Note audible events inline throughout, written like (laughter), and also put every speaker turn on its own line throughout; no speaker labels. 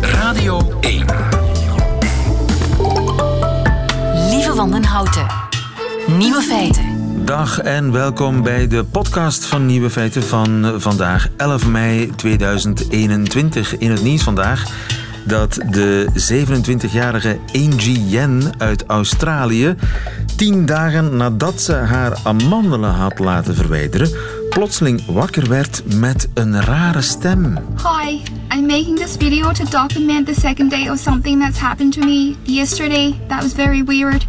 Radio 1.
Lieve van den Houten. Nieuwe feiten.
Dag en welkom bij de podcast van Nieuwe Feiten van vandaag 11 mei 2021. In het nieuws vandaag dat de 27-jarige Angie Yen uit Australië tien dagen nadat ze haar amandelen had laten verwijderen, plotseling wakker werd met een rare stem.
Hi, I'm making this video to document the second day of something that's happened to me yesterday that was very weird.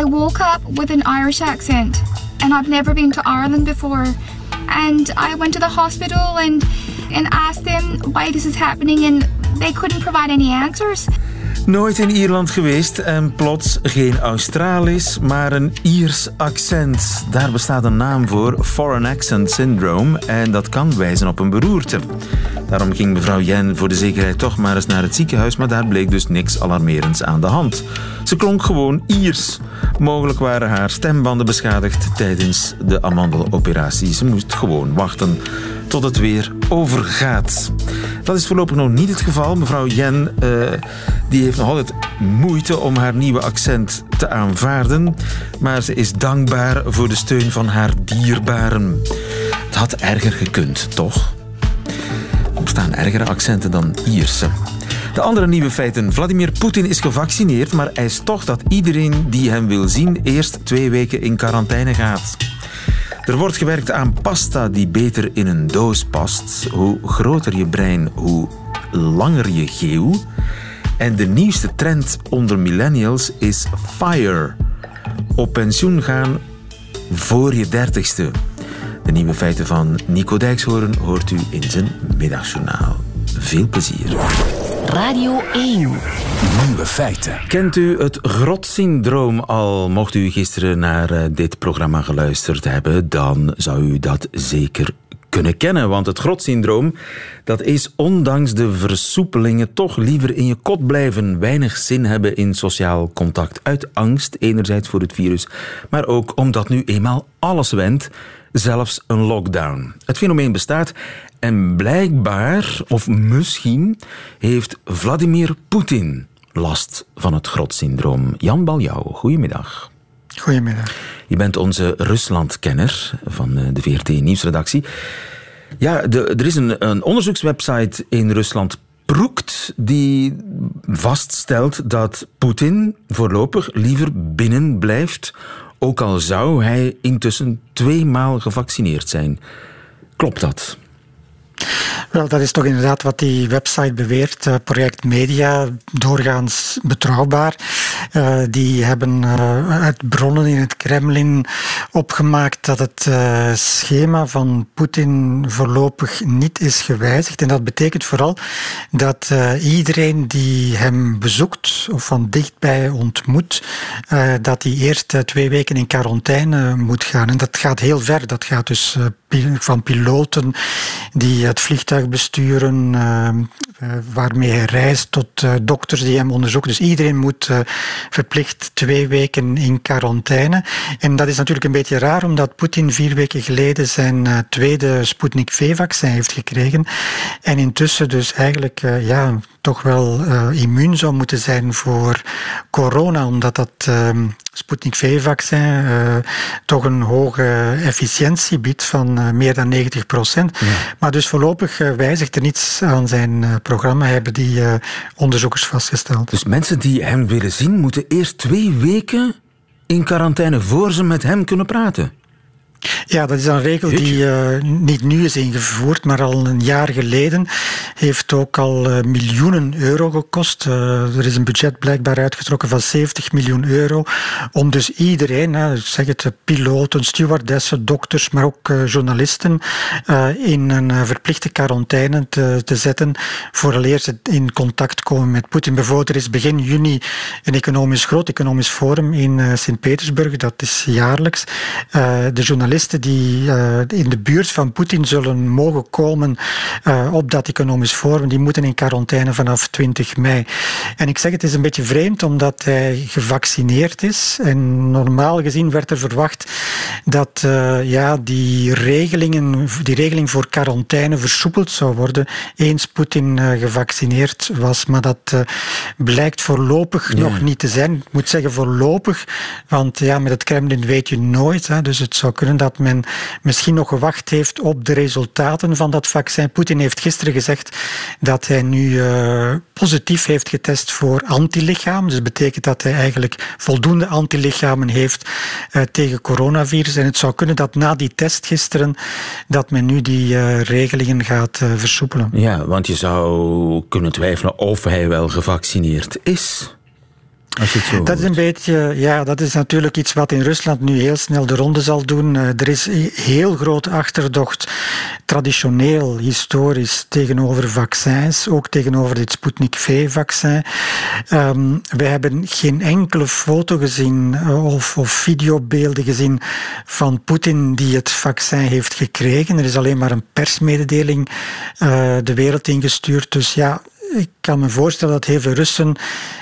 I woke up with an Irish accent and I've never been to Ireland before. And I went to the hospital and and asked them why this is happening and they couldn't provide any answers.
Nooit in Ierland geweest en plots geen Australisch, maar een Iers accent. Daar bestaat een naam voor, Foreign Accent Syndrome, en dat kan wijzen op een beroerte. Daarom ging mevrouw Jen voor de zekerheid toch maar eens naar het ziekenhuis, maar daar bleek dus niks alarmerends aan de hand. Ze klonk gewoon Iers. Mogelijk waren haar stembanden beschadigd tijdens de amandeloperatie. Ze moest gewoon wachten tot het weer overgaat. Dat is voorlopig nog niet het geval. Mevrouw Jen uh, die heeft nog altijd moeite om haar nieuwe accent te aanvaarden. Maar ze is dankbaar voor de steun van haar dierbaren. Het had erger gekund, toch? Er bestaan ergere accenten dan Ierse. De andere nieuwe feiten. Vladimir Poetin is gevaccineerd, maar eist toch dat iedereen die hem wil zien eerst twee weken in quarantaine gaat. Er wordt gewerkt aan pasta die beter in een doos past. Hoe groter je brein, hoe langer je geeuw. En de nieuwste trend onder millennials is FIRE. Op pensioen gaan voor je dertigste. De nieuwe feiten van Nico Dijkshoorn hoort u in zijn middagjournaal. Veel plezier.
Radio 1.
Nieuwe feiten.
Kent u het grotsyndroom al? Mocht u gisteren naar eh, dit programma geluisterd hebben, dan zou u dat zeker kunnen kennen. Want het grotsyndroom, dat is ondanks de versoepelingen toch liever in je kot blijven. Weinig zin hebben in sociaal contact. Uit angst, enerzijds voor het virus, maar ook omdat nu eenmaal alles wendt. Zelfs een lockdown. Het fenomeen bestaat en blijkbaar, of misschien, heeft Vladimir Poetin last van het grotsyndroom. Jan Baljouw, goedemiddag.
Goedemiddag.
Je bent onze Ruslandkenner van eh, de VRT Nieuwsredactie. Ja, de, er is een, een onderzoekswebsite in Rusland, Proekt, die vaststelt dat Poetin voorlopig liever binnen blijft, ook al zou hij intussen tweemaal gevaccineerd zijn. Klopt dat?
Wel, dat is toch inderdaad wat die website beweert. Uh, project Media, doorgaans betrouwbaar. Uh, die hebben uh, uit bronnen in het Kremlin opgemaakt dat het schema van Poetin voorlopig niet is gewijzigd. En dat betekent vooral dat iedereen die hem bezoekt of van dichtbij ontmoet, dat hij eerst twee weken in quarantaine moet gaan. En dat gaat heel ver. Dat gaat dus van piloten die het vliegtuig besturen, uh, waarmee hij reist, tot uh, dokters die hem onderzoeken. Dus iedereen moet uh, verplicht twee weken in quarantaine. En dat is natuurlijk een beetje raar, omdat Poetin vier weken geleden zijn tweede Sputnik V-vaccin heeft gekregen. En intussen dus eigenlijk ja, toch wel immuun zou moeten zijn voor corona, omdat dat ehm, Sputnik V-vaccin uh, toch een hoge efficiëntie biedt van uh, meer dan 90 procent. Ja. Maar dus voorlopig uh, wijzigt er niets aan zijn programma, hebben die onderzoekers vastgesteld.
Dus mensen die hem willen zien, moeten eerst twee weken in quarantaine voor ze met hem kunnen praten?
Ja, dat is een regel die uh, niet nu is ingevoerd, maar al een jaar geleden heeft ook al uh, miljoenen euro gekost. Uh, er is een budget blijkbaar uitgetrokken van 70 miljoen euro om dus iedereen, zeg het, piloten, stewardessen, dokters, maar ook journalisten in een verplichte quarantaine te, te zetten vooraleer ze in contact komen met Poetin. Bijvoorbeeld, er is begin juni een economisch groot economisch forum in Sint-Petersburg, dat is jaarlijks. de journalisten die uh, in de buurt van Poetin zullen mogen komen uh, op dat economisch voor, die moeten in quarantaine vanaf 20 mei. En ik zeg het is een beetje vreemd omdat hij gevaccineerd is. En normaal gezien werd er verwacht dat uh, ja, die, regelingen, die regeling voor quarantaine versoepeld zou worden eens Poetin gevaccineerd was. Maar dat blijkt voorlopig ja. nog niet te zijn. Ik moet zeggen voorlopig, want ja, met het Kremlin weet je nooit. Hè, dus het zou kunnen dat men misschien nog gewacht heeft op de resultaten van dat vaccin. Poetin heeft gisteren gezegd dat hij nu uh, positief heeft getest voor antilichaam. Dus dat betekent dat hij eigenlijk voldoende antilichamen heeft uh, tegen coronavirus. En het zou kunnen dat na die test gisteren dat men nu die uh, regelingen gaat versoepelen.
Ja, want je zou kunnen twijfelen of hij wel gevaccineerd is.
Dat is een beetje, ja, dat is natuurlijk iets wat in Rusland nu heel snel de ronde zal doen. Uh, er is heel grote achterdocht, traditioneel, historisch, tegenover vaccins, ook tegenover dit Sputnik V-vaccin. Um, we hebben geen enkele foto gezien uh, of, of videobeelden gezien van Poetin die het vaccin heeft gekregen. Er is alleen maar een persmededeling uh, de wereld ingestuurd. Dus ja, ik kan me voorstellen dat heel veel Russen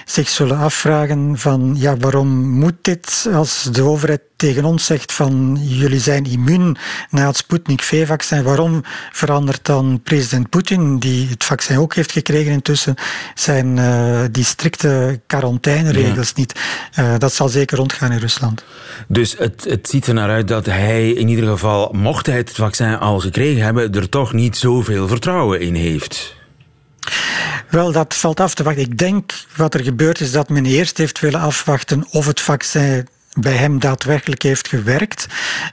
zich zullen afvragen van ja, waarom moet dit als de overheid tegen ons zegt van jullie zijn immuun na het Sputnik V-vaccin, waarom verandert dan president Poetin, die het vaccin ook heeft gekregen intussen, zijn uh, die strikte quarantaineregels ja. niet? Uh, dat zal zeker rondgaan in Rusland.
Dus het, het ziet er naar uit dat hij in ieder geval, mocht hij het vaccin al gekregen hebben, er toch niet zoveel vertrouwen in heeft.
Wel, dat valt af te wachten. Ik denk wat er gebeurd is dat men eerst heeft willen afwachten of het vaccin bij hem daadwerkelijk heeft gewerkt.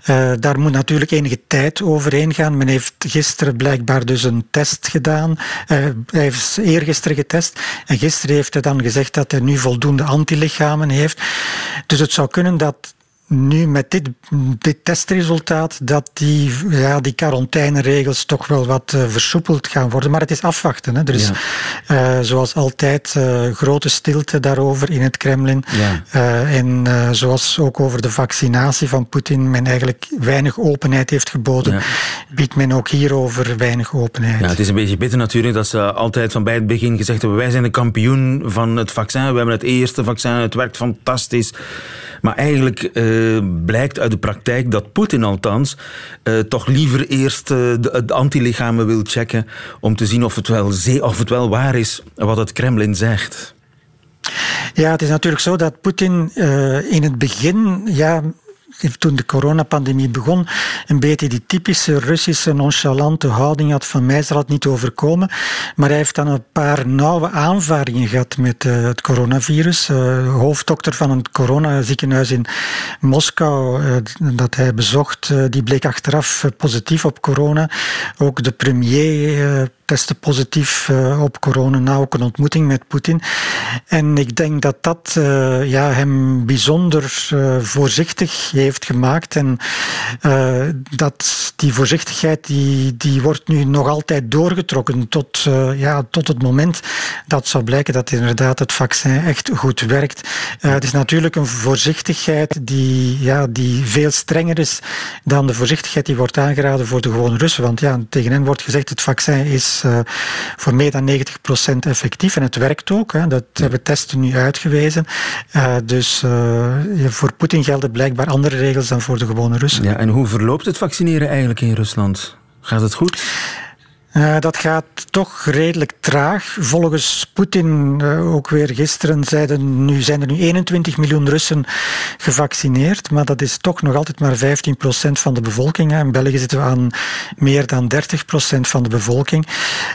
Uh, daar moet natuurlijk enige tijd overheen gaan. Men heeft gisteren blijkbaar dus een test gedaan. Uh, hij heeft eergisteren getest. En gisteren heeft hij dan gezegd dat hij nu voldoende antilichamen heeft. Dus het zou kunnen dat nu met dit, dit testresultaat dat die, ja, die quarantaineregels toch wel wat uh, versoepeld gaan worden. Maar het is afwachten. Hè. Er is ja. uh, zoals altijd uh, grote stilte daarover in het Kremlin. Ja. en zoals ook over de vaccinatie van Poetin men eigenlijk weinig openheid heeft geboden, ja. biedt men ook hierover weinig openheid.
Ja, het is een beetje bitter natuurlijk dat ze altijd van bij het begin gezegd hebben wij zijn de kampioen van het vaccin. We hebben het eerste vaccin, het werkt fantastisch. Maar eigenlijk uh, blijkt uit de praktijk dat Poetin althans uh, toch liever eerst uh, de, de antilichamen wil checken om te zien of het, wel, of het wel waar is wat het Kremlin zegt.
Ja, het is natuurlijk zo dat Poetin in het begin ja, toen de coronapandemie begon, een beetje die typische Russische nonchalante houding had van mij zal het niet overkomen. Maar hij heeft dan een paar nauwe aanvaringen gehad met uh, het coronavirus. Uh, hoofddokter van een coronaziekenhuis in Moskou uh, dat hij bezocht, die bleek achteraf positief op corona. Ook de premier testte positief uh, op corona na ook een ontmoeting met Poetin. En ik denk dat dat uh, ja, hem bijzonder uh, voorzichtig heeft gemaakt. En dat die voorzichtigheid die, die wordt nu nog altijd doorgetrokken tot, ja, tot het moment dat zou blijken dat inderdaad het vaccin echt goed werkt. het is natuurlijk een voorzichtigheid die, ja, die veel strenger is dan de voorzichtigheid die wordt aangeraden voor de gewone Russen. Want ja, tegen hen wordt gezegd het vaccin is uh, voor meer dan 90% effectief. En het werkt ook. Hè. Dat hebben testen nu uitgewezen. Uh, dus uh, voor Poetin gelden blijkbaar andere regels dan voor de gewone Russen.
Ja, en hoe verloopt het vaccineren eigenlijk in Rusland? Gaat het goed?
Uh, dat gaat toch redelijk traag. Volgens Poetin, uh, ook weer gisteren, zeiden nu, zijn er nu 21 miljoen Russen gevaccineerd. Maar dat is toch nog altijd maar 15% van de bevolking. In België zitten we aan meer dan 30% van de bevolking.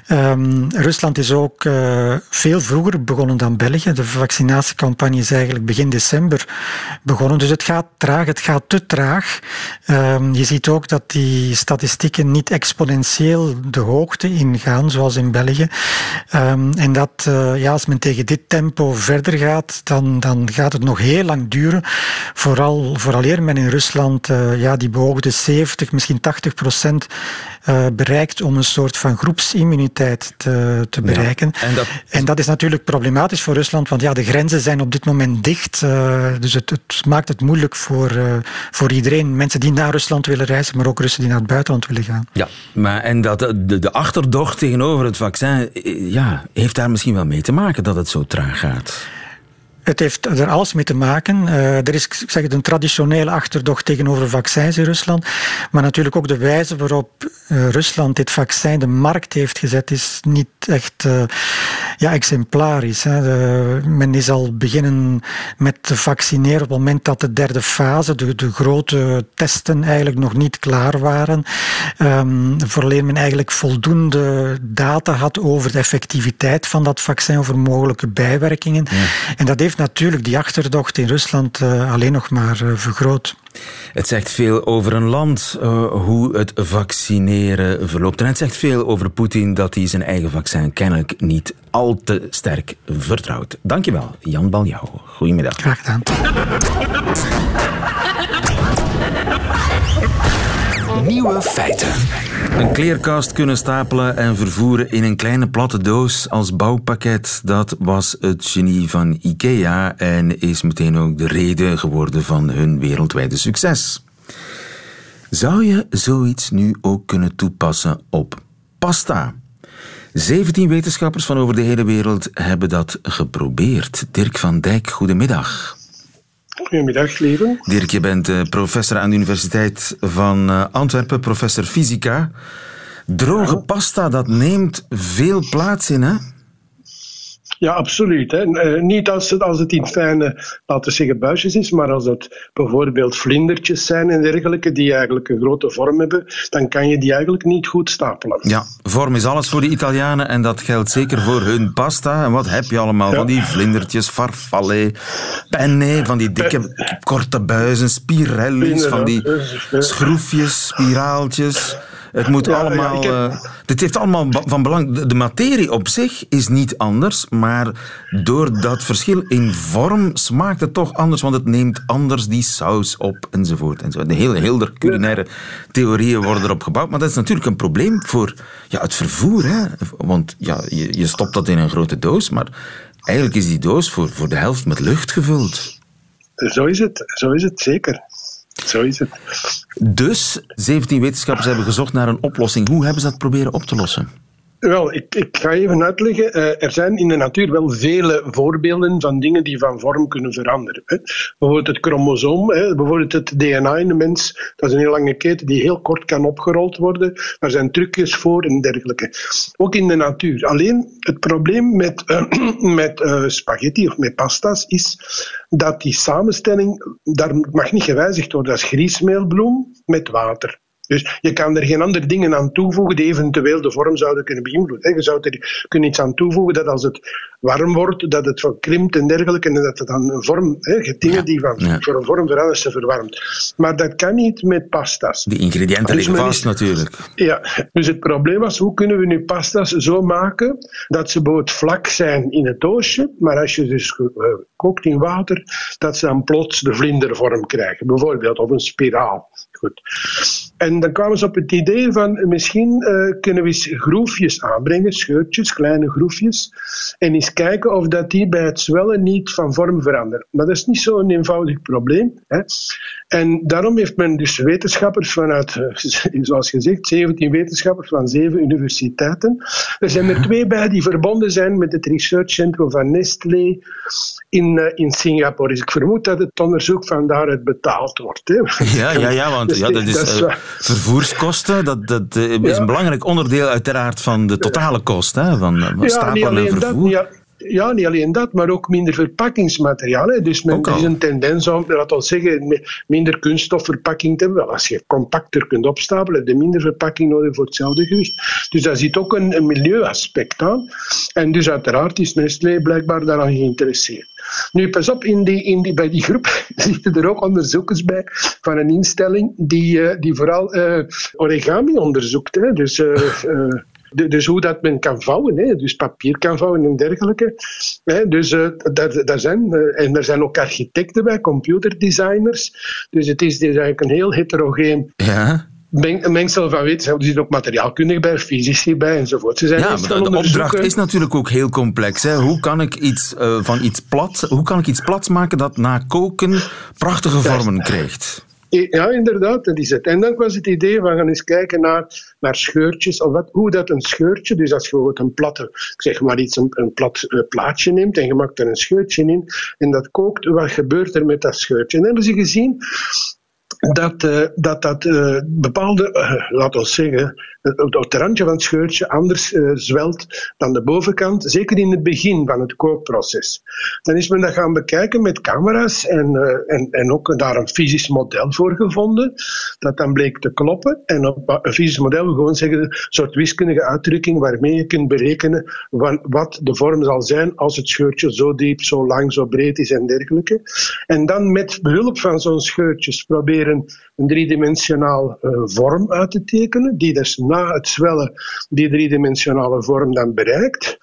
Um, Rusland is ook uh, veel vroeger begonnen dan België. De vaccinatiecampagne is eigenlijk begin december begonnen. Dus het gaat traag, het gaat te traag. Um, je ziet ook dat die statistieken niet exponentieel de hoogte hoogte ingaan, zoals in België. Um, en dat, uh, ja, als men tegen dit tempo verder gaat, dan, dan gaat het nog heel lang duren. Vooral, vooraleer men in Rusland uh, ja, die beoogde 70, misschien 80 procent uh, bereikt om een soort van groepsimmuniteit te, te bereiken. Ja, en, dat... en, dat... is natuurlijk problematisch voor Rusland, want ja, de grenzen zijn op dit moment dicht. Dus het, het, maakt het moeilijk voor, voor iedereen. Mensen die naar Rusland willen reizen, maar ook Russen die naar het buitenland willen gaan.
Ja, maar en dat, de, de achterdocht tegenover het vaccin eh, ja, heeft daar misschien wel mee te maken dat het zo traag gaat.
Het heeft er alles mee te maken. Uh, er is ik zeg een traditionele achterdocht tegenover vaccins in Rusland. Maar natuurlijk ook de wijze waarop uh, Rusland dit vaccin de markt heeft gezet, is niet echt uh, ja, exemplarisch. Men is al beginnen met te vaccineren op het moment dat de derde fase, de, de grote testen, eigenlijk nog niet klaar waren. Um, men eigenlijk voldoende data had over de effectiviteit van dat vaccin, over mogelijke bijwerkingen. Ja. En dat heeft natuurlijk die achterdocht in Rusland uh, alleen nog maar uh, vergroot.
Het zegt veel over een land, uh, hoe het vaccineren verloopt. En het zegt veel over Poetin dat hij zijn eigen vaccin kennelijk niet al te sterk vertrouwt. Dankjewel, Jan Baljouw. Goedemiddag.
Graag gedaan.
Nieuwe feiten.
Een kleerkast kunnen stapelen en vervoeren in een kleine platte doos als bouwpakket. Dat was het genie van IKEA en is meteen ook de reden geworden van hun wereldwijde succes. Zou je zoiets nu ook kunnen toepassen op pasta? 17 wetenschappers van over de hele wereld hebben dat geprobeerd. Dirk van Dijk, goedemiddag.
Goedemiddag, lieve.
Dirk, je bent uh, professor aan de Universiteit van uh, Antwerpen, professor fysica. Droge pasta, dat neemt veel plaats in, hè?
Ja, absoluut. Hè. Uh, niet als het, als het in fijne, laten we zeggen, buisjes is, maar als het bijvoorbeeld vlindertjes zijn en dergelijke, die eigenlijk een grote vorm hebben, dan kan je die eigenlijk niet goed stapelen.
Ja, vorm is alles voor de Italianen en dat geldt zeker voor hun pasta. En wat heb je allemaal ja. van die vlindertjes, farfalle, penne, van die dikke, korte buizen, spirelli's, van die schroefjes, spiraaltjes. Het moet ja, allemaal. Ja, heb... uh, dit heeft allemaal van belang. De, de, materie op zich is niet anders, maar door dat verschil in vorm smaakt het toch anders, want het neemt anders die saus op enzovoort. enzovoort. De hele, hele culinaire theorieën worden erop gebouwd, maar dat is natuurlijk een probleem voor ja, het vervoer. Hè? Want ja, je, je stopt dat in een grote doos, maar eigenlijk is die doos voor, voor de helft met lucht gevuld.
Zo is het, zo is het zeker. Zo is het.
Dus 17 wetenschappers hebben gezocht naar een oplossing. Hoe hebben ze dat proberen op te lossen?
Wel, ik, ik, ga even uitleggen. Uh, er zijn in de natuur wel vele voorbeelden van dingen die van vorm kunnen veranderen. Hè. Bijvoorbeeld het chromosoom, hè, bijvoorbeeld het DNA in de mens. Dat is een heel lange keten die heel kort kan opgerold worden. Daar zijn trucjes voor en dergelijke. Ook in de natuur. Alleen het probleem met, (clears throat) met uh, spaghetti of met pasta's is dat die samenstelling, daar mag niet gewijzigd worden. Dat is griesmeelbloem met water. Dus je kan er geen andere dingen aan toevoegen die eventueel de vorm zouden kunnen beïnvloeden. Je zou er kunnen iets aan toevoegen dat als het warm wordt, dat het krimpt en dergelijke, en dat het dan een vorm, hè, dingen die van, ja. voor een vorm veranderen, ze verwarmt. Maar dat kan niet met pasta's.
Die ingrediënten dus vast is, natuurlijk.
Ja, dus het probleem was, hoe kunnen we nu pasta's zo maken dat ze bijvoorbeeld vlak zijn in het doosje, maar als je dus uh, kookt in water, dat ze dan plots de vlindervorm krijgen, bijvoorbeeld, of een spiraal. Goed. En dan kwamen ze op het idee van misschien uh, kunnen we eens groefjes aanbrengen, scheurtjes, kleine groefjes, en eens kijken of dat die bij het zwellen niet van vorm veranderen. Maar dat is niet zo'n eenvoudig probleem. Hè. En daarom heeft men dus wetenschappers vanuit, (laughs) zoals gezegd, 17 wetenschappers van zeven universiteiten. Er zijn er twee bij die verbonden zijn met het researchcentrum van Nestlé in, uh, in Singapore. Dus ik vermoed dat het onderzoek van daaruit betaald wordt. Hè. (laughs)
Ja, ja, ja, want dus ja, dat is, dat is uh, vervoerskosten. Dat, dat uh, is ja. een belangrijk onderdeel uiteraard van de totale kost hè, van, van stapelen en vervoer.
Dat, ja, niet alleen dat, maar ook minder verpakkingsmateriaal. Hè. Dus men, er is een tendens om, we zeggen, minder kunststofverpakking te hebben. Wel, als je compacter kunt opstapelen, heb je minder verpakking nodig voor hetzelfde gewicht. Dus daar zit ook een, een milieuaspect aan. En dus uiteraard is Nestlé blijkbaar daaraan geïnteresseerd. Nu, pas op, in die, in die, bij die groep (laughs) zitten er ook onderzoekers bij van een instelling die, uh, die vooral uh, origami onderzoekt. Hè. Dus... Uh, dus hoe dat men kan vouwen, hè? dus papier kan vouwen en dergelijke. Hè? Dus uh, daar, daar zijn, uh, en er zijn ook architecten bij, computerdesigners. Dus het is, het is eigenlijk een heel heterogeen
ja.
een mengsel van wetenschap. Er zit ook materiaalkundig bij, fysici bij enzovoort. Ze zijn
ja, maar de opdracht is natuurlijk ook heel complex. Hè? Hoe kan ik iets uh, van iets plat, hoe kan ik iets plat maken dat na koken prachtige vormen krijgt?
Ja, inderdaad, dat is het. En dan was het idee van gaan eens kijken naar, naar scheurtjes, of wat, hoe dat een scheurtje, dus als je gewoon een platte, ik zeg maar iets, een, plat uh, plaatje neemt en je maakt er een scheurtje in en dat kookt, wat gebeurt er met dat scheurtje? En dan hebben ze gezien dat uh, dat, dat uh, bepaalde, uh, laten we zeggen, het randje van het scheurtje anders zwelt dan de bovenkant, zeker in het begin van het kookproces. Dan is men dat gaan bekijken met camera's en, en, en ook daar een fysisch model voor gevonden, dat dan bleek te kloppen. En op een fysisch model gewoon zeggen, een soort wiskundige uitdrukking waarmee je kunt berekenen wat de vorm zal zijn als het scheurtje zo diep, zo lang, zo breed is en dergelijke. En dan met behulp van zo'n scheurtjes proberen een driedimensionaal uh, vorm uit te tekenen, die dus na het zwellen die driedimensionale vorm dan bereikt.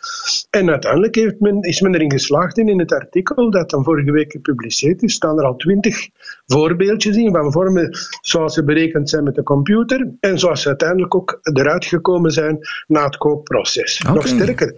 En uiteindelijk heeft men, is men erin geslaagd in, in het artikel dat dan vorige week gepubliceerd is, staan er al twintig voorbeeldjes in van vormen zoals ze berekend zijn met de computer en zoals ze uiteindelijk ook eruit gekomen zijn na het kookproces. Okay. Nog sterker,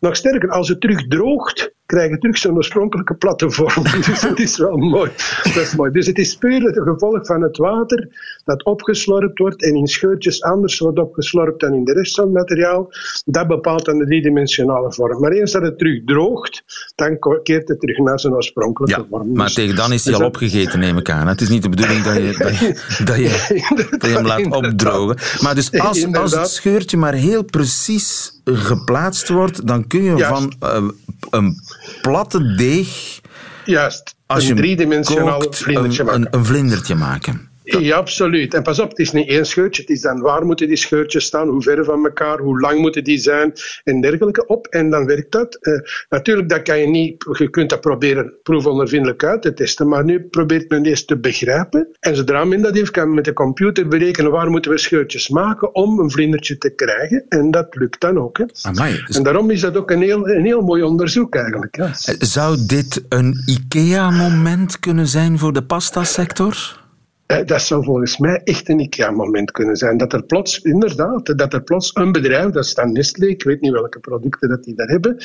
nog sterker, als het terug droogt, krijg je terug zo'n oorspronkelijke platte vorm. (laughs) Dus dat is wel mooi. Dat is mooi. Dus het is puur het gevolg van het water dat opgeslorpt wordt en in scheurtjes anders wordt opgeslorpt dan in de rest van het materiaal. Dat bepaalt dan de driedimensionale vorm. Maar eens dat het terug droogt, dan keert het terug naar zijn oorspronkelijke
ja,
vorm.
Maar dus, tegen dan is hij al opgegeten, neem ik aan. Het is niet de bedoeling dat je, dat je, (laughs) dat je, dat je hem laat opdrogen. Maar dus als, als het scheurtje maar heel precies geplaatst wordt, dan kun je van uh, een platte deeg.
Juist, als een driedimensionaal vlindertje
maken. Een, een vlindertje maken.
Ja, absoluut. En pas op, het is niet één scheurtje. Het is dan waar moeten die scheurtjes staan, hoe ver van elkaar, hoe lang moeten die zijn en dergelijke op. En dan werkt dat. Uh, natuurlijk, dat kan je niet, je kunt dat proberen proefondervindelijk uit te testen, maar nu probeert men eerst te begrijpen. En zodra men dat heeft, kan men met de computer berekenen waar moeten we scheurtjes maken om een vlindertje te krijgen. En dat lukt dan ook. Hè.
Amai,
dus... En daarom is dat ook een heel, een heel mooi onderzoek eigenlijk. Ja.
Zou dit een IKEA-moment kunnen zijn voor de pasta-sector?
Eh, dat zou volgens mij echt een IKEA-moment kunnen zijn. Dat er plots, inderdaad, dat er plots een bedrijf, dat is dan Nestlé, ik weet niet welke producten dat die daar hebben,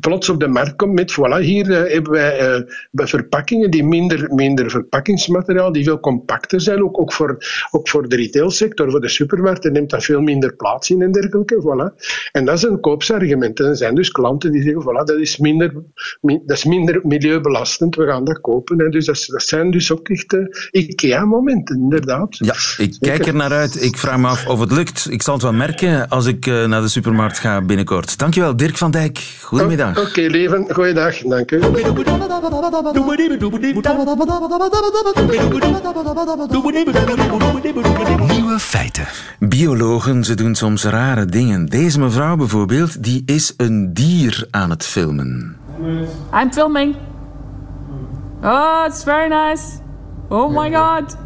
plots op de markt komt met, voilà, hier uh, hebben wij uh, verpakkingen die minder, minder verpakkingsmateriaal, die veel compacter zijn, ook, ook, voor, ook voor de retailsector, voor de supermarkten neemt dat veel minder plaats in en dergelijke, voilà. En dat is een koopsargument. En er zijn dus klanten die zeggen, voilà, dat is minder, mi, dat is minder milieubelastend, we gaan dat kopen. En dus dat, zijn dus ook echt IKEA-momenten inderdaad.
Ja, ik kijk er naar uit. Ik vraag me af of het lukt. Ik zal het wel merken als ik uh, naar de supermarkt ga binnenkort. Dankjewel, Dirk van Dijk. Goedemiddag.
Oh, Oké, okay, leven. Goeiedag. Dank u.
Nieuwe feiten.
Biologen, ze doen soms rare dingen. Deze mevrouw bijvoorbeeld, die is een dier aan het filmen.
I'm filming. Oh, it's very nice. Oh my god.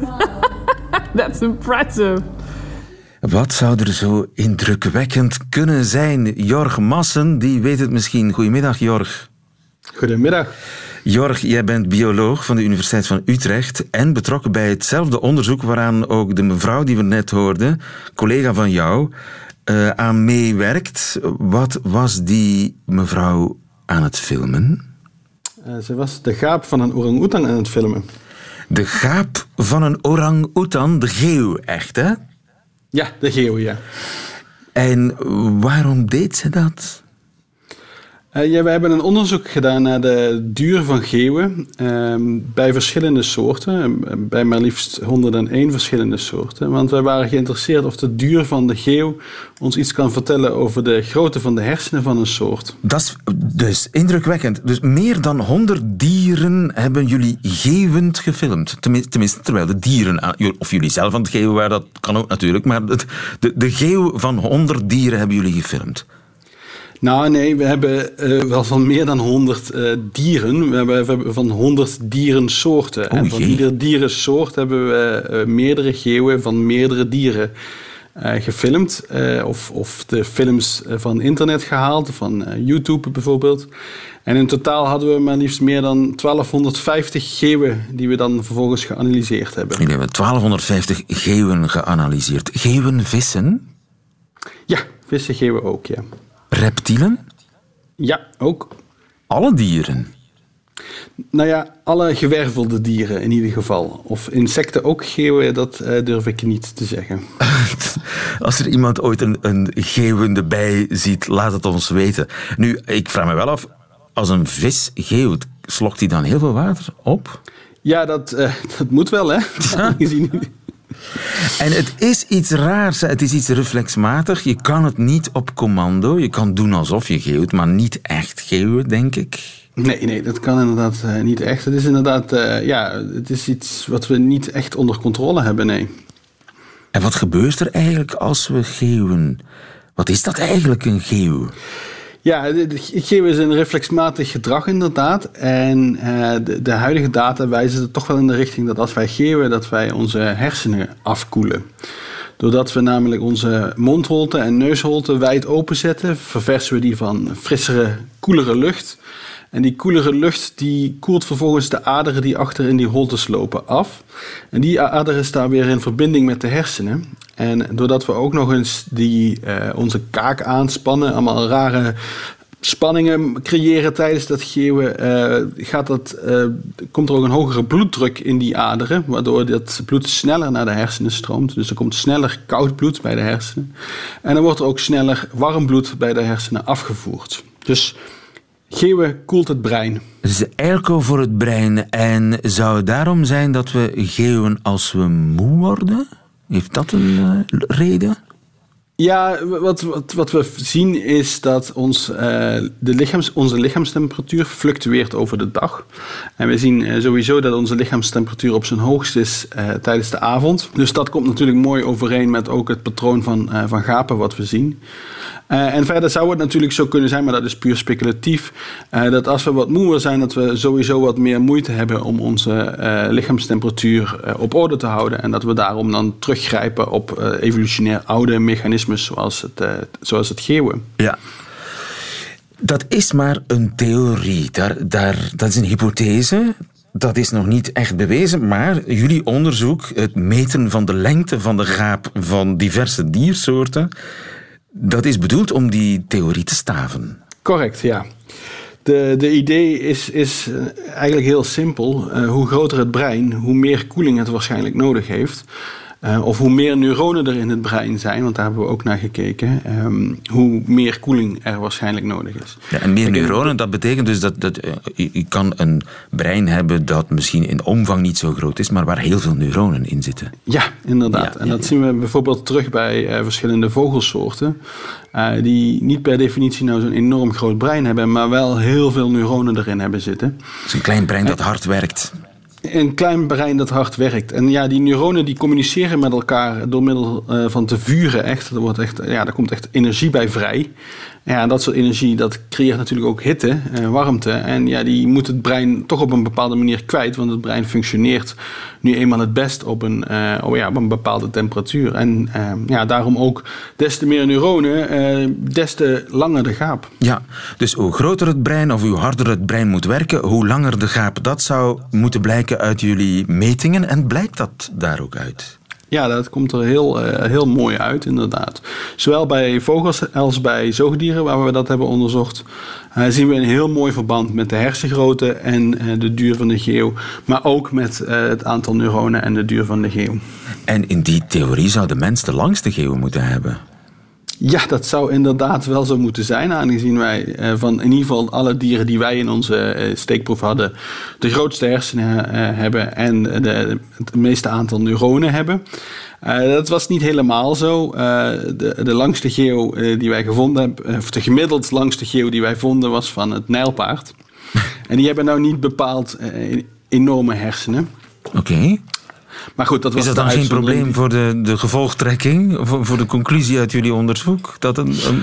(laughs) That's impressive.
Wat zou er zo indrukwekkend kunnen zijn? Jorg Massen, die weet het misschien. Goedemiddag, Jorg.
Goedemiddag.
Jorg, jij bent bioloog van de Universiteit van Utrecht en betrokken bij hetzelfde onderzoek waaraan ook de mevrouw die we net hoorden, collega van jou, uh, aan meewerkt. Wat was die mevrouw aan het filmen?
Uh, ze was de gaap van een orang-oetan aan het filmen.
De gaap van een orang-oetan, de geeuw, echt hè?
Ja, de geeuw, ja.
En waarom deed ze dat?
Uh, ja, wij hebben een onderzoek gedaan naar de duur van geeuwen uh, bij verschillende soorten, bij maar liefst 101 verschillende soorten. Want wij waren geïnteresseerd of de duur van de geeuw ons iets kan vertellen over de grootte van de hersenen van een soort.
Dat is dus indrukwekkend. Dus meer dan 100 dieren hebben jullie geeuwend gefilmd. Tenminste, terwijl de dieren, of jullie zelf aan het geeuwen waren, dat kan ook natuurlijk, maar de, de geeuw van 100 dieren hebben jullie gefilmd.
Nou, nee, we hebben uh, wel van meer dan 100 uh, eh, dieren. We hebben, we hebben, van 100 dierensoorten.
Oh,
en van
jee.
iedere dierensoort hebben we uh, meerdere geeuwen van meerdere dieren gefilmd. of, of de films van internet gehaald, van YouTube bijvoorbeeld. En in totaal hadden we maar liefst meer dan 1250 geeuwen die we dan vervolgens geanalyseerd hebben.
Jullie hebben 1250 geeuwen geanalyseerd. Geeuwen vissen?
Ja, vissen geeuwen ook, ja.
Reptielen?
Ja, ook.
Alle dieren?
Nou ja, alle gewervelde dieren in ieder geval. Of insecten ook geeuwen, dat uh, durf ik niet te zeggen. (laughs)
Als er iemand ooit een, een geeuwende bij ziet, laat het ons weten. Nu, ik vraag me wel af, als een vis geeuwt, slokt hij dan heel veel water op?
Ja, dat, uh, (laughs) dat moet wel, hè? (laughs)
En het is iets raars, het is iets reflexmatig. Je kan het niet op commando. Je kan doen alsof je geeuwt, maar niet echt geeuwen, denk ik.
Nee, nee, dat kan inderdaad uh, niet echt. Het is inderdaad, uh, ja, het is iets wat we niet echt onder controle hebben, nee.
En wat gebeurt er eigenlijk als we geeuwen? Wat is dat eigenlijk, een geeuw?
Ja, geeuwen is een reflexmatig gedrag inderdaad. En uh, de, de, huidige data wijzen er toch wel in de richting dat als wij geeuwen, dat wij onze hersenen afkoelen. Doordat we namelijk onze mondholte en neusholte wijd openzetten, verversen we die van frissere, koelere lucht. En die koelere lucht die koelt vervolgens de aderen die achter in die holtes lopen af. En die aderen staan weer in verbinding met de hersenen. En doordat we ook nog eens die, uh, onze kaak aanspannen, allemaal rare spanningen creëren tijdens dat geeuwen, uh, gaat dat, uh, komt er ook een hogere bloeddruk in die aderen, waardoor dat bloed sneller naar de hersenen stroomt. Dus er komt sneller koud bloed bij de hersenen. En dan wordt er ook sneller warm bloed bij de hersenen afgevoerd. Dus Geeuwen koelt het brein.
Het is airco voor het brein. En zou het daarom zijn dat we geeuwen als we moe worden? Heeft dat een uh, reden?
Ja, wat, wat, wat we zien is dat ons, uh, de lichaams, onze lichaamstemperatuur fluctueert over de dag. En we zien uh, sowieso dat onze lichaamstemperatuur op zijn hoogst is uh, tijdens de avond. Dus dat komt natuurlijk mooi overeen met ook het patroon van, van gapen wat we zien. en verder zou het natuurlijk zo kunnen zijn, maar dat is puur speculatief, dat als we wat moeer zijn, dat we sowieso wat meer moeite hebben om onze lichaamstemperatuur op orde te houden. En dat we daarom dan teruggrijpen op evolutionair oude mechanismen zoals het, uh, zoals het geeuwen.
Ja. Dat is maar een theorie. Daar, daar, dat is een hypothese. Dat is nog niet echt bewezen, maar jullie onderzoek, het meten van de lengte van de gaap van diverse diersoorten, dat is bedoeld om die theorie te staven.
Correct, ja. De, de idee is, is eh, eigenlijk heel simpel. Uh, hoe groter het brein, hoe meer koeling het waarschijnlijk nodig heeft. Uh, of hoe meer neuronen er in het brein zijn, want daar hebben we ook naar gekeken, um, hoe meer koeling er waarschijnlijk nodig is.
Ja, en meer neuronen, dat betekent dus dat, dat uh, je, kan een brein hebben dat misschien in omvang niet zo groot is, maar waar heel veel neuronen in zitten.
Ja, inderdaad. Ja, en dat zien we bijvoorbeeld terug bij uh, verschillende vogelsoorten, die niet per definitie nou zo'n enorm groot brein hebben, maar wel heel veel neuronen erin hebben zitten.
Het is een klein brein dat hard werkt
een klein brein dat hard werkt. En ja, die neuronen die communiceren met elkaar door middel uh, van te vuren. Echt. Er, wordt echt, ja, er komt echt energie bij vrij. Ja, dat soort energie dat creëert natuurlijk ook hitte en eh, warmte. En ja, die moet het brein toch op een bepaalde manier kwijt. Want het brein functioneert nu eenmaal het best op een, uh, oh ja, op een bepaalde temperatuur. En uh, ja, daarom ook des te meer neuronen, des te langer de gaap.
Ja, dus hoe groter het brein of hoe harder het brein moet werken, hoe langer de gaap. Dat zou moeten blijken uit jullie metingen. En blijkt dat daar ook uit?
Ja, dat komt er heel, uh, heel mooi uit, inderdaad. Zowel bij vogels als bij zoogdieren, waar we dat hebben onderzocht, uh, zien we een heel mooi verband met de hersengrootte en uh, de duur van de geeuw, maar ook met het aantal neuronen en de duur van de geeuw.
En in die theorie zou de mens de langste geeuw moeten hebben?
Ja, dat zou inderdaad wel zo moeten zijn, aangezien wij uh, van in ieder geval alle dieren die wij in onze uh, steekproef hadden, de grootste hersenen uh, hebben en de, het meeste aantal neuronen hebben. dat was niet helemaal zo. de, de langste geo die wij gevonden hebben, of de gemiddeld langste geo die wij vonden, was van het nijlpaard. (laughs) en die hebben nou niet bepaald enorme hersenen.
Oké.
Maar goed, dat was
Is dat dan geen probleem voor de, de gevolgtrekking, voor, voor de conclusie uit jullie onderzoek? Dat een, een,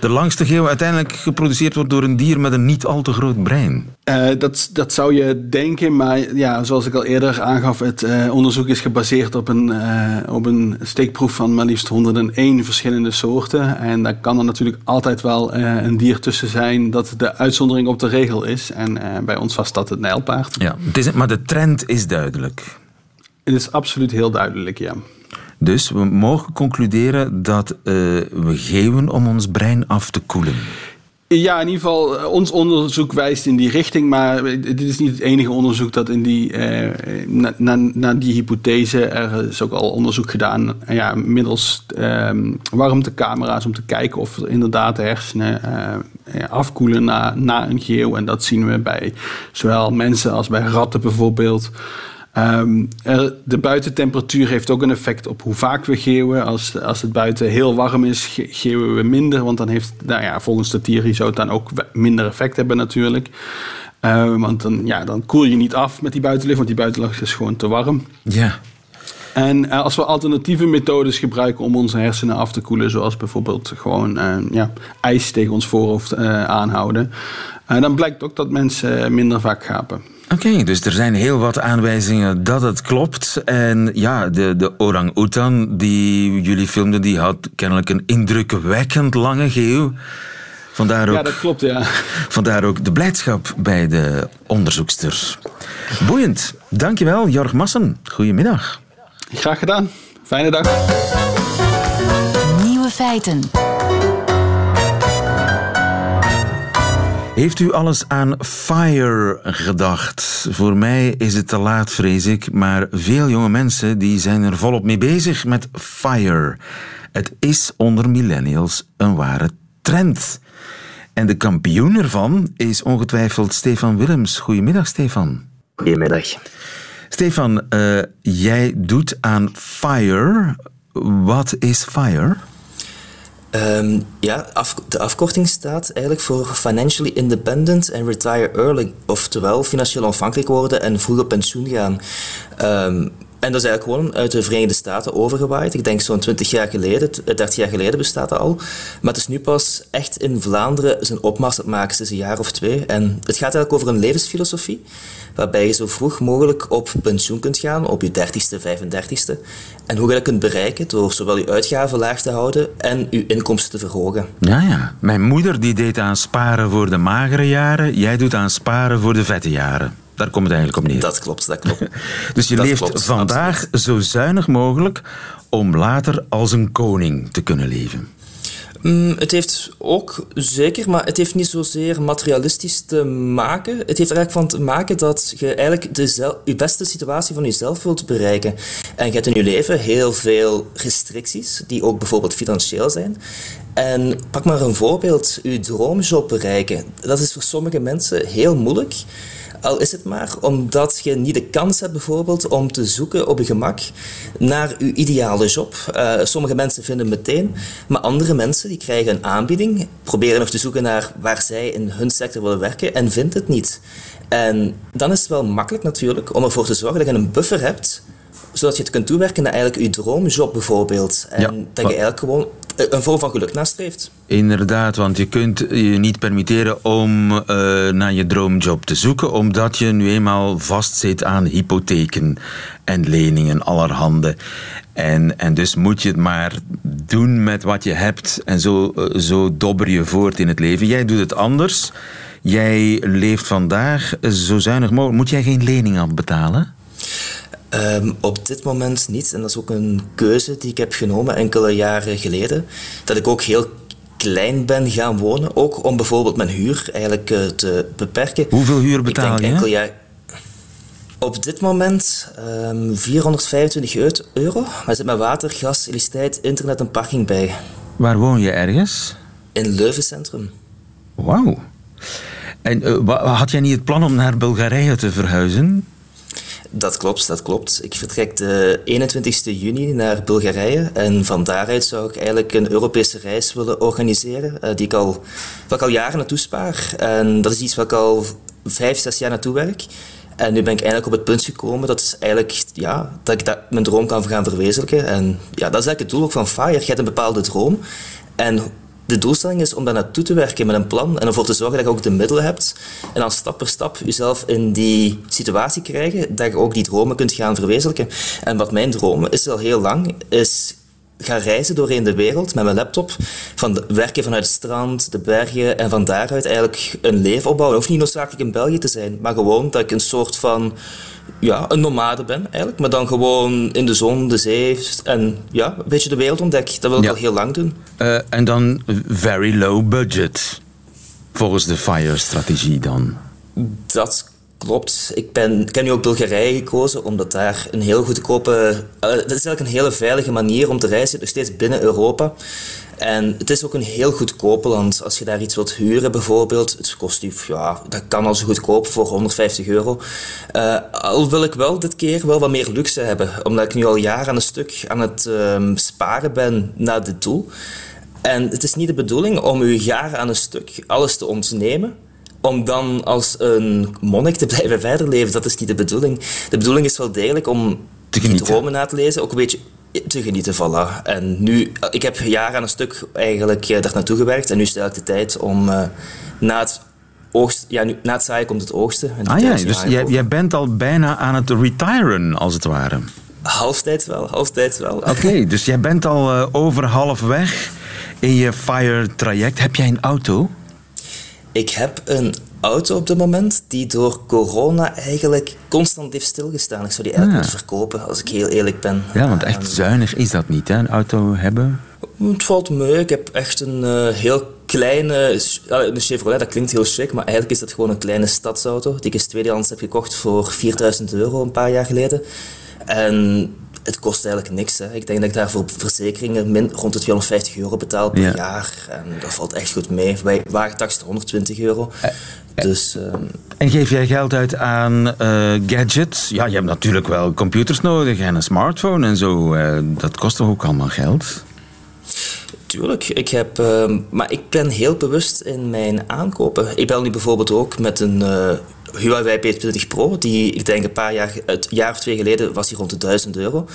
de langste geo uiteindelijk geproduceerd wordt door een dier met een niet al te groot brein?
Uh, dat, dat zou je denken, maar ja, zoals ik al eerder aangaf, het uh, onderzoek is gebaseerd op een, uh, op een steekproef van maar liefst 101 verschillende soorten. En daar kan er natuurlijk altijd wel een dier tussen zijn dat de uitzondering op de regel is. En bij ons was dat het nijlpaard.
Ja, het is, maar de trend is duidelijk.
Het is absoluut heel duidelijk, ja.
Dus we mogen concluderen dat uh, we geven om ons brein af te koelen.
Ja, in ieder geval, eh, ons onderzoek wijst in die richting, maar dit is niet het enige onderzoek dat in die, eh, na, na, na, die hypothese, er is ook al onderzoek gedaan, eh, ja, middels eh, warmtecamera's om te kijken of er inderdaad de hersenen eh, afkoelen na, na een geel. En dat zien we bij zowel mensen als bij ratten bijvoorbeeld. Um, de buitentemperatuur heeft ook een effect op hoe vaak we geeuwen. Als, als het buiten heel warm is, geeuwen we minder. Want dan heeft, nou ja, volgens de theorie zou het dan ook minder effect hebben natuurlijk. Uh, want dan, ja, dan koel je niet af met die buitenlucht, want die buitenlucht is gewoon te warm.
Ja.
En uh, als we alternatieve methodes gebruiken om onze hersenen af te koelen, zoals bijvoorbeeld gewoon uh, ja, ijs tegen ons voorhoofd aanhouden, dan blijkt ook dat mensen minder vaak gapen.
Oké, dus er zijn heel wat aanwijzingen dat het klopt. En ja, de, de orang-oetan die jullie filmden, die had kennelijk een indrukwekkend lange geeuw. Vandaar ook,
ja, dat klopt, ja.
Vandaar ook de blijdschap bij de onderzoekster. Boeiend. Dankjewel, Jorg Massen. Goedemiddag.
Graag gedaan. Fijne dag.
Nieuwe feiten.
Heeft u alles aan FIRE gedacht? Voor mij is het te laat, vrees ik, maar veel jonge mensen die zijn er volop mee bezig met FIRE. Het is onder millennials een ware trend. En de kampioen ervan is ongetwijfeld Stefan Willems. Goedemiddag, Stefan.
Goedemiddag.
Stefan, uh, jij doet aan FIRE. Wat is FIRE?
Um, ja, af, de afkorting staat eigenlijk voor Financially Independent and Retire Early. Oftewel financieel onafhankelijk worden en vroeg op pensioen gaan. Um, en dat is eigenlijk gewoon uit de Verenigde Staten overgewaaid. Ik denk zo'n 20 jaar geleden, 30 jaar geleden bestaat dat al. Maar het is nu pas echt in Vlaanderen zijn opmars aan het maken sinds een jaar of twee. En het gaat eigenlijk over een levensfilosofie waarbij je zo vroeg mogelijk op pensioen kunt gaan, op je 30ste, 35ste. En hoe je dat kunt bereiken door zowel je uitgaven laag te houden en je inkomsten te verhogen.
Ja, ja. Mijn moeder die deed aan sparen voor de magere jaren, jij doet aan sparen voor de vette jaren. Daar komt het eigenlijk op neer.
Dat klopt, dat klopt. (laughs)
dus je leeft vandaag zo zuinig mogelijk om later als een koning te kunnen leven.
Mm, het heeft ook zeker, maar het heeft niet zozeer materialistisch te maken. Het heeft er eigenlijk van te maken dat je eigenlijk de je beste situatie van jezelf wilt bereiken. En je hebt in je leven heel veel restricties, die ook bijvoorbeeld financieel zijn. En pak maar een voorbeeld, je droomjob bereiken. Dat is voor sommige mensen heel moeilijk. Al is het maar omdat je niet de kans hebt bijvoorbeeld om te zoeken op je gemak naar je ideale job. Uh, sommige mensen vinden meteen, maar andere mensen die krijgen een aanbieding, proberen nog te zoeken naar waar zij in hun sector willen werken en vinden het niet. En dan is het wel makkelijk natuurlijk om ervoor te zorgen dat je een buffer hebt zodat je het kunt toewerken naar eigenlijk je droomjob bijvoorbeeld. En dat je eigenlijk gewoon een vorm van geluk nastreeft.
Inderdaad, want je kunt je niet permitteren om uh, naar je droomjob te zoeken, omdat je nu eenmaal vastzit aan hypotheken en leningen allerhande. En, en dus moet je het maar doen met wat je hebt en zo, uh, zo dobber je voort in het leven. Jij doet het anders. Jij leeft vandaag zo zuinig mogelijk. Moet jij geen lening afbetalen?
Um, op dit moment niet. En dat is ook een keuze die ik heb genomen enkele jaren geleden. Dat ik ook heel klein ben gaan wonen. Ook om bijvoorbeeld mijn huur eigenlijk uh, te beperken.
Hoeveel huur betaal
ik denk
je?
Enkel jaar... Op dit moment um, 425 euro. Maar er zit met water, gas, elektriciteit, internet en parking bij.
Waar woon je ergens?
In Leuven Centrum.
Wauw. En uh, had jij niet het plan om naar Bulgarije te verhuizen?
Dat klopt, dat klopt. Ik vertrek de 21 juni naar Bulgarije en van daaruit zou ik eigenlijk een Europese reis willen organiseren, uh, die ik al, ik al jaren naartoe spaar. En dat is iets waar ik al vijf, zes jaar naartoe werk. En nu ben ik eigenlijk op het punt gekomen dat, is eigenlijk, ja, dat ik dat, mijn droom kan gaan verwezenlijken. En ja, dat is eigenlijk het doel ook van FIRE. Je hebt een bepaalde droom. En de doelstelling is om daar naartoe te werken met een plan en ervoor te zorgen dat je ook de middelen hebt. En dan stap per stap jezelf in die situatie krijgen dat je ook die dromen kunt gaan verwezenlijken. En wat mijn droom is al heel lang, is gaan reizen doorheen de wereld met mijn laptop. Van werken vanuit het strand, de bergen en van daaruit eigenlijk een leven opbouwen. Hoeft niet noodzakelijk in België te zijn, maar gewoon dat ik een soort van ja, een nomade ben eigenlijk. Maar dan gewoon in de zon, de zee en ja, een beetje de wereld ontdekken. Dat wil ik
Ja.
al heel lang doen.
Uh, en dan very low budget. Volgens de FIRE-strategie dan?
Dat klopt. Ik ben, ik heb nu ook Bulgarije gekozen, omdat daar een heel goedkope... Uh, dat is eigenlijk een hele veilige manier om te reizen, nog steeds binnen Europa. En het is ook een heel goedkope land. Als je daar iets wilt huren bijvoorbeeld, het kost u, ja, dat kan al zo goedkoop voor 150 euro. Uh, al wil ik wel dit keer wel wat meer luxe hebben, omdat ik nu al jaren aan een stuk aan het um, sparen ben naar dit doel. En het is niet de bedoeling om u jaren aan een stuk alles te ontnemen om dan als een monnik te blijven (laughs) verder leven. Dat is niet de bedoeling. De bedoeling is wel degelijk om
te genieten.
dromen na te lezen, ook een beetje te genieten, voilà. En nu, ik heb jaren aan een stuk eigenlijk eh, daar naartoe gewerkt en nu is het eigenlijk de tijd om uh, na het oogst, ja, nu, na het zaaien komt het oogsten.
Ah ja, dus jij, jij, bent al bijna aan het retiren, als het ware.
Halftijds wel, halftijds wel.
Oké, (laughs) dus jij bent al uh, over half weg in je FIRE-traject. Heb jij een auto?
Ik heb een auto op dit moment die door corona eigenlijk constant heeft stilgestaan. Ik zou die eigenlijk moeten verkopen, als ik heel eerlijk ben.
Ja, want echt zuinig is dat niet, hè? een auto hebben?
Het valt mee. Ik heb echt een uh, heel kleine... Een Chevrolet, dat klinkt heel chic, maar eigenlijk is dat gewoon een kleine stadsauto die ik eens tweedehands heb gekocht voor 4000 euro een paar jaar geleden. En het kost eigenlijk niks. Hè. Ik denk dat ik daar voor verzekeringen min, rond de 250 euro betaal per
Ja.
jaar. En dat valt echt goed mee. Bij wagentax 120 euro. Dus ehm,
En geef jij geld uit aan eh, gadgets? Ja, je hebt natuurlijk wel computers nodig en een smartphone en zo. Eh, dat kost toch ook allemaal geld?
Tuurlijk, ik heb, ehm, maar ik ben heel bewust in mijn aankopen. Ik bel nu bijvoorbeeld ook met een eh, Huawei P20 Pro, die ik denk een paar jaar, een jaar of twee geleden was die rond de 1000 euro.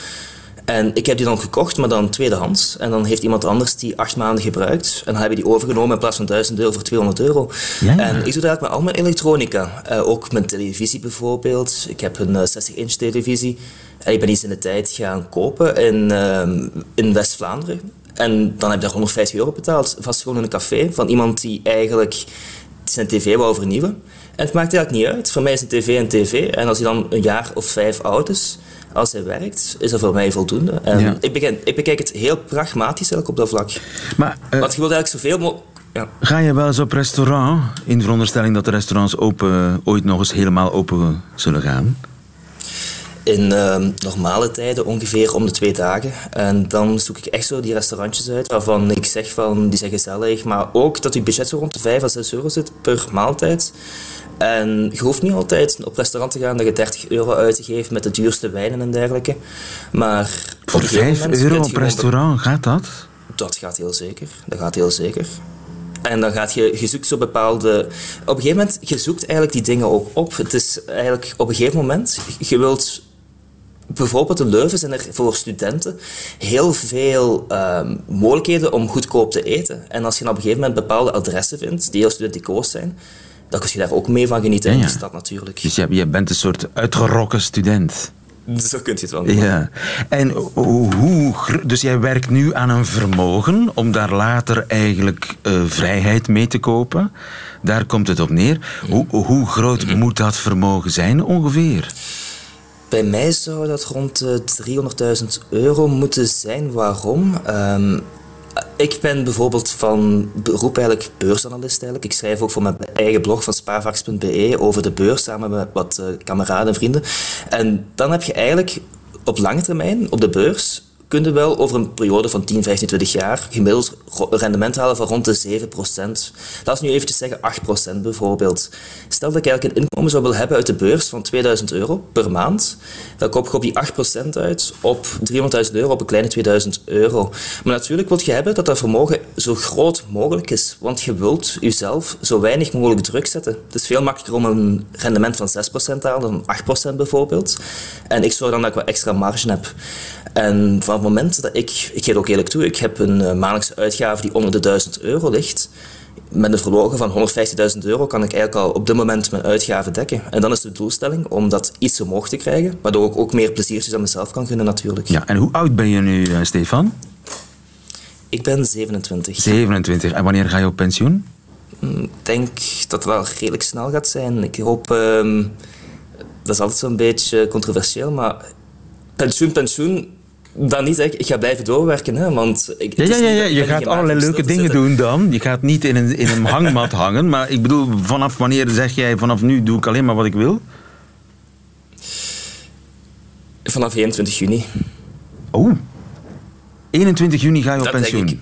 En ik heb die dan gekocht, maar dan tweedehands. En dan heeft iemand anders die acht maanden gebruikt. En dan hebben die overgenomen in plaats van 1000 euro voor 200 euro.
Ja, ja.
En ik doe dat met al mijn elektronica. Eh, ook mijn televisie bijvoorbeeld. Ik heb een 60-inch televisie. En ik ben iets in de tijd gaan kopen in, ehm, in West-Vlaanderen. En dan heb ik daar 150 euro betaald. Vast gewoon in een café van iemand die eigenlijk zijn tv wou vernieuwen. En het maakt eigenlijk niet uit. Voor mij is een tv een tv. En als hij dan een jaar of vijf oud is, als hij werkt, is dat voor mij voldoende. En
Ja.
ik, begin, ik bekijk het heel pragmatisch eigenlijk op dat vlak.
Maar eh,
Want je wilt eigenlijk zoveel mogelijk... Ja.
ga je wel eens op restaurant, in de veronderstelling dat de restaurants open, ooit nog eens helemaal open zullen gaan?
In ehm, normale tijden ongeveer om de twee dagen. En dan zoek ik echt zo die restaurantjes uit waarvan ik zeg van die zijn gezellig, maar ook dat je budget zo rond de 5 à 6 euro zit per maaltijd. En je hoeft niet altijd op restaurant te gaan dat je 30 euro uit te geven met de duurste wijnen en dergelijke. Maar
Voor
op een gegeven
5
moment
euro op restaurant, gaat dat?
Dat gaat heel zeker. Dat gaat heel zeker. En dan gaat je, je zoekt zo bepaalde... Op een gegeven moment, je zoekt eigenlijk die dingen ook op. Het is eigenlijk op een gegeven moment, je wilt... Bijvoorbeeld in Leuven zijn er voor studenten heel veel ehm, mogelijkheden om goedkoop te eten. En als je op een gegeven moment bepaalde adressen vindt, die heel studenticoos zijn, dan kun je daar ook mee van genieten
Ja,
in de stad natuurlijk.
Dus je, je bent een soort uitgerokken student. (laughs)
Zo kun je het wel noemen.
Ja. En hoe, dus jij werkt nu aan een vermogen om daar later eigenlijk eh, vrijheid mee te kopen. Daar komt het op neer. Hoe, hoe groot moet dat vermogen zijn ongeveer?
Bij mij zou dat rond de 300.000 euro moeten zijn. Waarom? Ehm, ik ben bijvoorbeeld van beroep eigenlijk beursanalist. Eigenlijk. Ik schrijf ook voor mijn eigen blog van spaarvax.be over de beurs samen met wat eh, kameraden en vrienden. En dan heb je eigenlijk op lange termijn op de beurs kun je wel over een periode van 10, 15, 20 jaar gemiddeld rendement halen van rond de 7% Laat ons nu eventjes zeggen 8% bijvoorbeeld. Stel dat ik eigenlijk een inkomen zou willen hebben uit de beurs van 2000 euro per maand, dan kom ik op die 8% uit op 300.000 euro, op een kleine 2000 euro. Maar natuurlijk wil je hebben dat dat vermogen zo groot mogelijk is, want je wilt jezelf zo weinig mogelijk druk zetten. Het is veel makkelijker om een rendement van 6% te halen dan 8% bijvoorbeeld. En ik zorg dan dat ik wat extra marge heb. En van het moment dat ik, ik geef het ook eerlijk toe, ik heb een eh, maandelijkse uitgave die onder de 1000 euro ligt. Met een vermogen van 150.000 euro kan ik eigenlijk al op dit moment mijn uitgaven dekken. En dan is de doelstelling om dat iets omhoog te krijgen, waardoor ik ook meer pleziertjes aan mezelf kan gunnen natuurlijk.
Ja, en hoe oud ben je nu, eh, Stefan?
Ik ben 27.
27. En wanneer ga je op pensioen?
Ik denk dat het wel redelijk snel gaat zijn. Ik hoop... ehm, dat is altijd zo'n beetje controversieel, maar pensioen, pensioen... dan niet. Ik, ik ga blijven doorwerken. Hè, want ik,
Ja, ja, ja, je gaat allerlei leuke dingen
zitten.
doen dan. Je gaat niet in een, in een (laughs) hangmat hangen. Maar ik bedoel, vanaf wanneer zeg jij, vanaf nu doe ik alleen maar wat ik wil?
Vanaf 21 juni.
Oh. 21 juni ga je op
Dat
pensioen.
ik.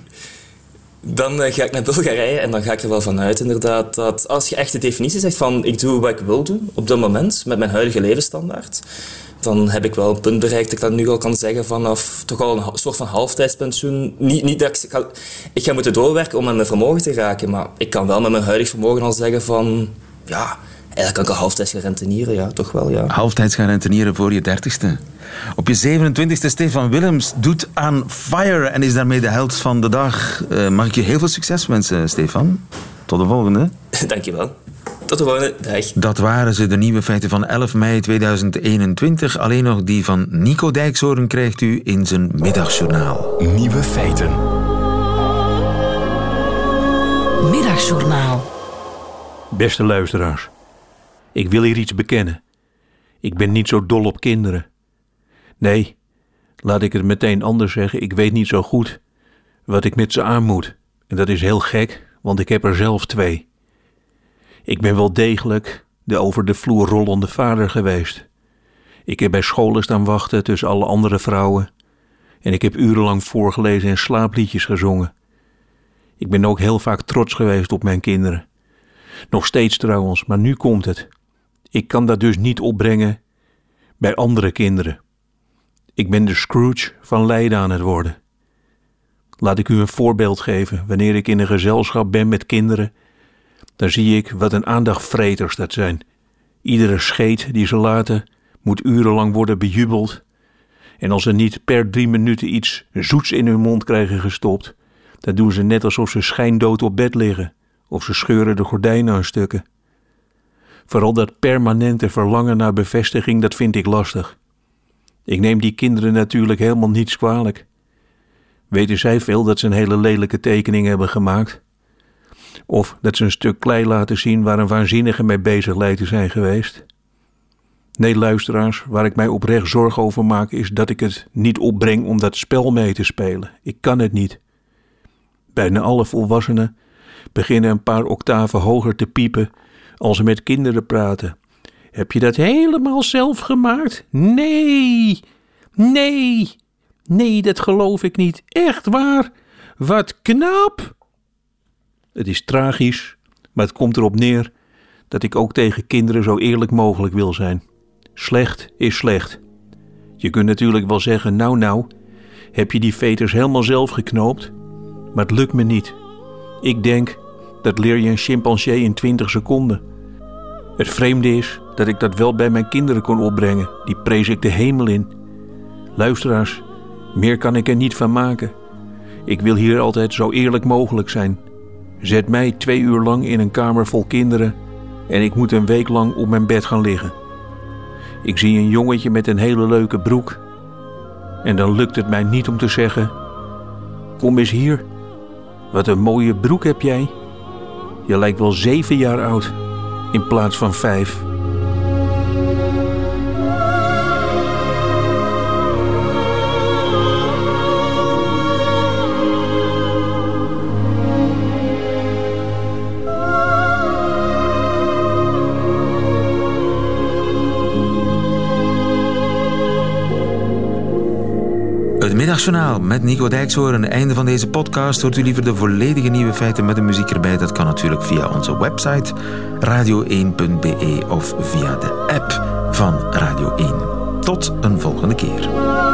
Dan eh, ga ik naar Bulgarije en dan ga ik er wel vanuit inderdaad dat als je echt de definitie zegt van ik doe wat ik wil doen op dat moment met mijn huidige levensstandaard, dan heb ik wel een punt bereikt dat ik dat nu al kan zeggen vanaf toch al een soort van halftijdspensioen. Niet, niet dat ik, ga, ik ga moeten doorwerken om aan mijn vermogen te raken, maar ik kan wel met mijn huidig vermogen al zeggen van ja, eigenlijk kan ik al halftijds gaan rentenieren, ja, toch wel, ja.
Halftijds gaan rentenieren voor je dertigste. Op je 27e, Stefan Willems doet aan Fire en is daarmee de held van de dag. Eh, mag ik je heel veel succes wensen, Stefan? Tot de volgende. (laughs)
Dankjewel. Tot de volgende dag.
Dat waren ze, de nieuwe feiten van 11 mei 2021. Alleen nog die van Nico Dijkshoorn krijgt u in zijn middagjournaal.
Nieuwe feiten.
Middagjournaal.
Beste luisteraars, ik wil hier iets bekennen. Ik ben niet zo dol op kinderen. Nee, laat ik het meteen anders zeggen, ik weet niet zo goed wat ik met ze aan moet. En dat is heel gek, want ik heb er zelf twee. Ik ben wel degelijk de over de vloer rollende vader geweest. Ik heb bij scholen staan wachten tussen alle andere vrouwen. En ik heb urenlang voorgelezen en slaapliedjes gezongen. Ik ben ook heel vaak trots geweest op mijn kinderen. Nog steeds trouwens, maar nu komt het. Ik kan dat dus niet opbrengen bij andere kinderen. Ik ben de Scrooge van Leiden aan het worden. Laat ik u een voorbeeld geven. Wanneer ik in een gezelschap ben met kinderen, dan zie ik wat een aandachtvreters dat zijn. Iedere scheet die ze laten moet urenlang worden bejubeld. En als ze niet per drie minuten iets zoets in hun mond krijgen gestopt, dan doen ze net alsof ze schijndood op bed liggen of ze scheuren de gordijnen aan stukken. Vooral dat permanente verlangen naar bevestiging, dat vind ik lastig. Ik neem die kinderen natuurlijk helemaal niets kwalijk. Weten zij veel dat ze een hele lelijke tekening hebben gemaakt? Of dat ze een stuk klei laten zien waar een waanzinnige mee bezig lijkt te zijn geweest? Nee, luisteraars, waar ik mij oprecht zorgen over maak, is dat ik het niet opbreng om dat spel mee te spelen. Ik kan het niet. Bijna alle volwassenen beginnen een paar octaven hoger te piepen als ze met kinderen praten. Heb je dat helemaal zelf gemaakt? Nee, nee, nee, dat geloof ik niet. Echt waar? Wat knap! Het is tragisch, maar het komt erop neer dat ik ook tegen kinderen zo eerlijk mogelijk wil zijn. Slecht is slecht. Je kunt natuurlijk wel zeggen: Nou, nou, heb je die veters helemaal zelf geknoopt? Maar het lukt me niet. Ik denk dat leer je een chimpansee in 20 seconden. Het vreemde is dat ik dat wel bij mijn kinderen kon opbrengen. Die prees ik de hemel in. Luisteraars, meer kan ik er niet van maken. Ik wil hier altijd zo eerlijk mogelijk zijn. Zet mij twee uur lang in een kamer vol kinderen en ik moet een week lang op mijn bed gaan liggen. Ik zie een jongetje met een hele leuke broek. En dan lukt het mij niet om te zeggen: Kom eens hier. Wat een mooie broek heb jij. Je lijkt wel zeven jaar oud in plaats van vijf.
Het middagjournaal met Nico Dijkshoorn. Einde van deze podcast. Hoort u liever de volledige nieuwe feiten met de muziek erbij? Dat kan natuurlijk via onze website radio1.be of via de app van Radio 1. Tot een volgende keer.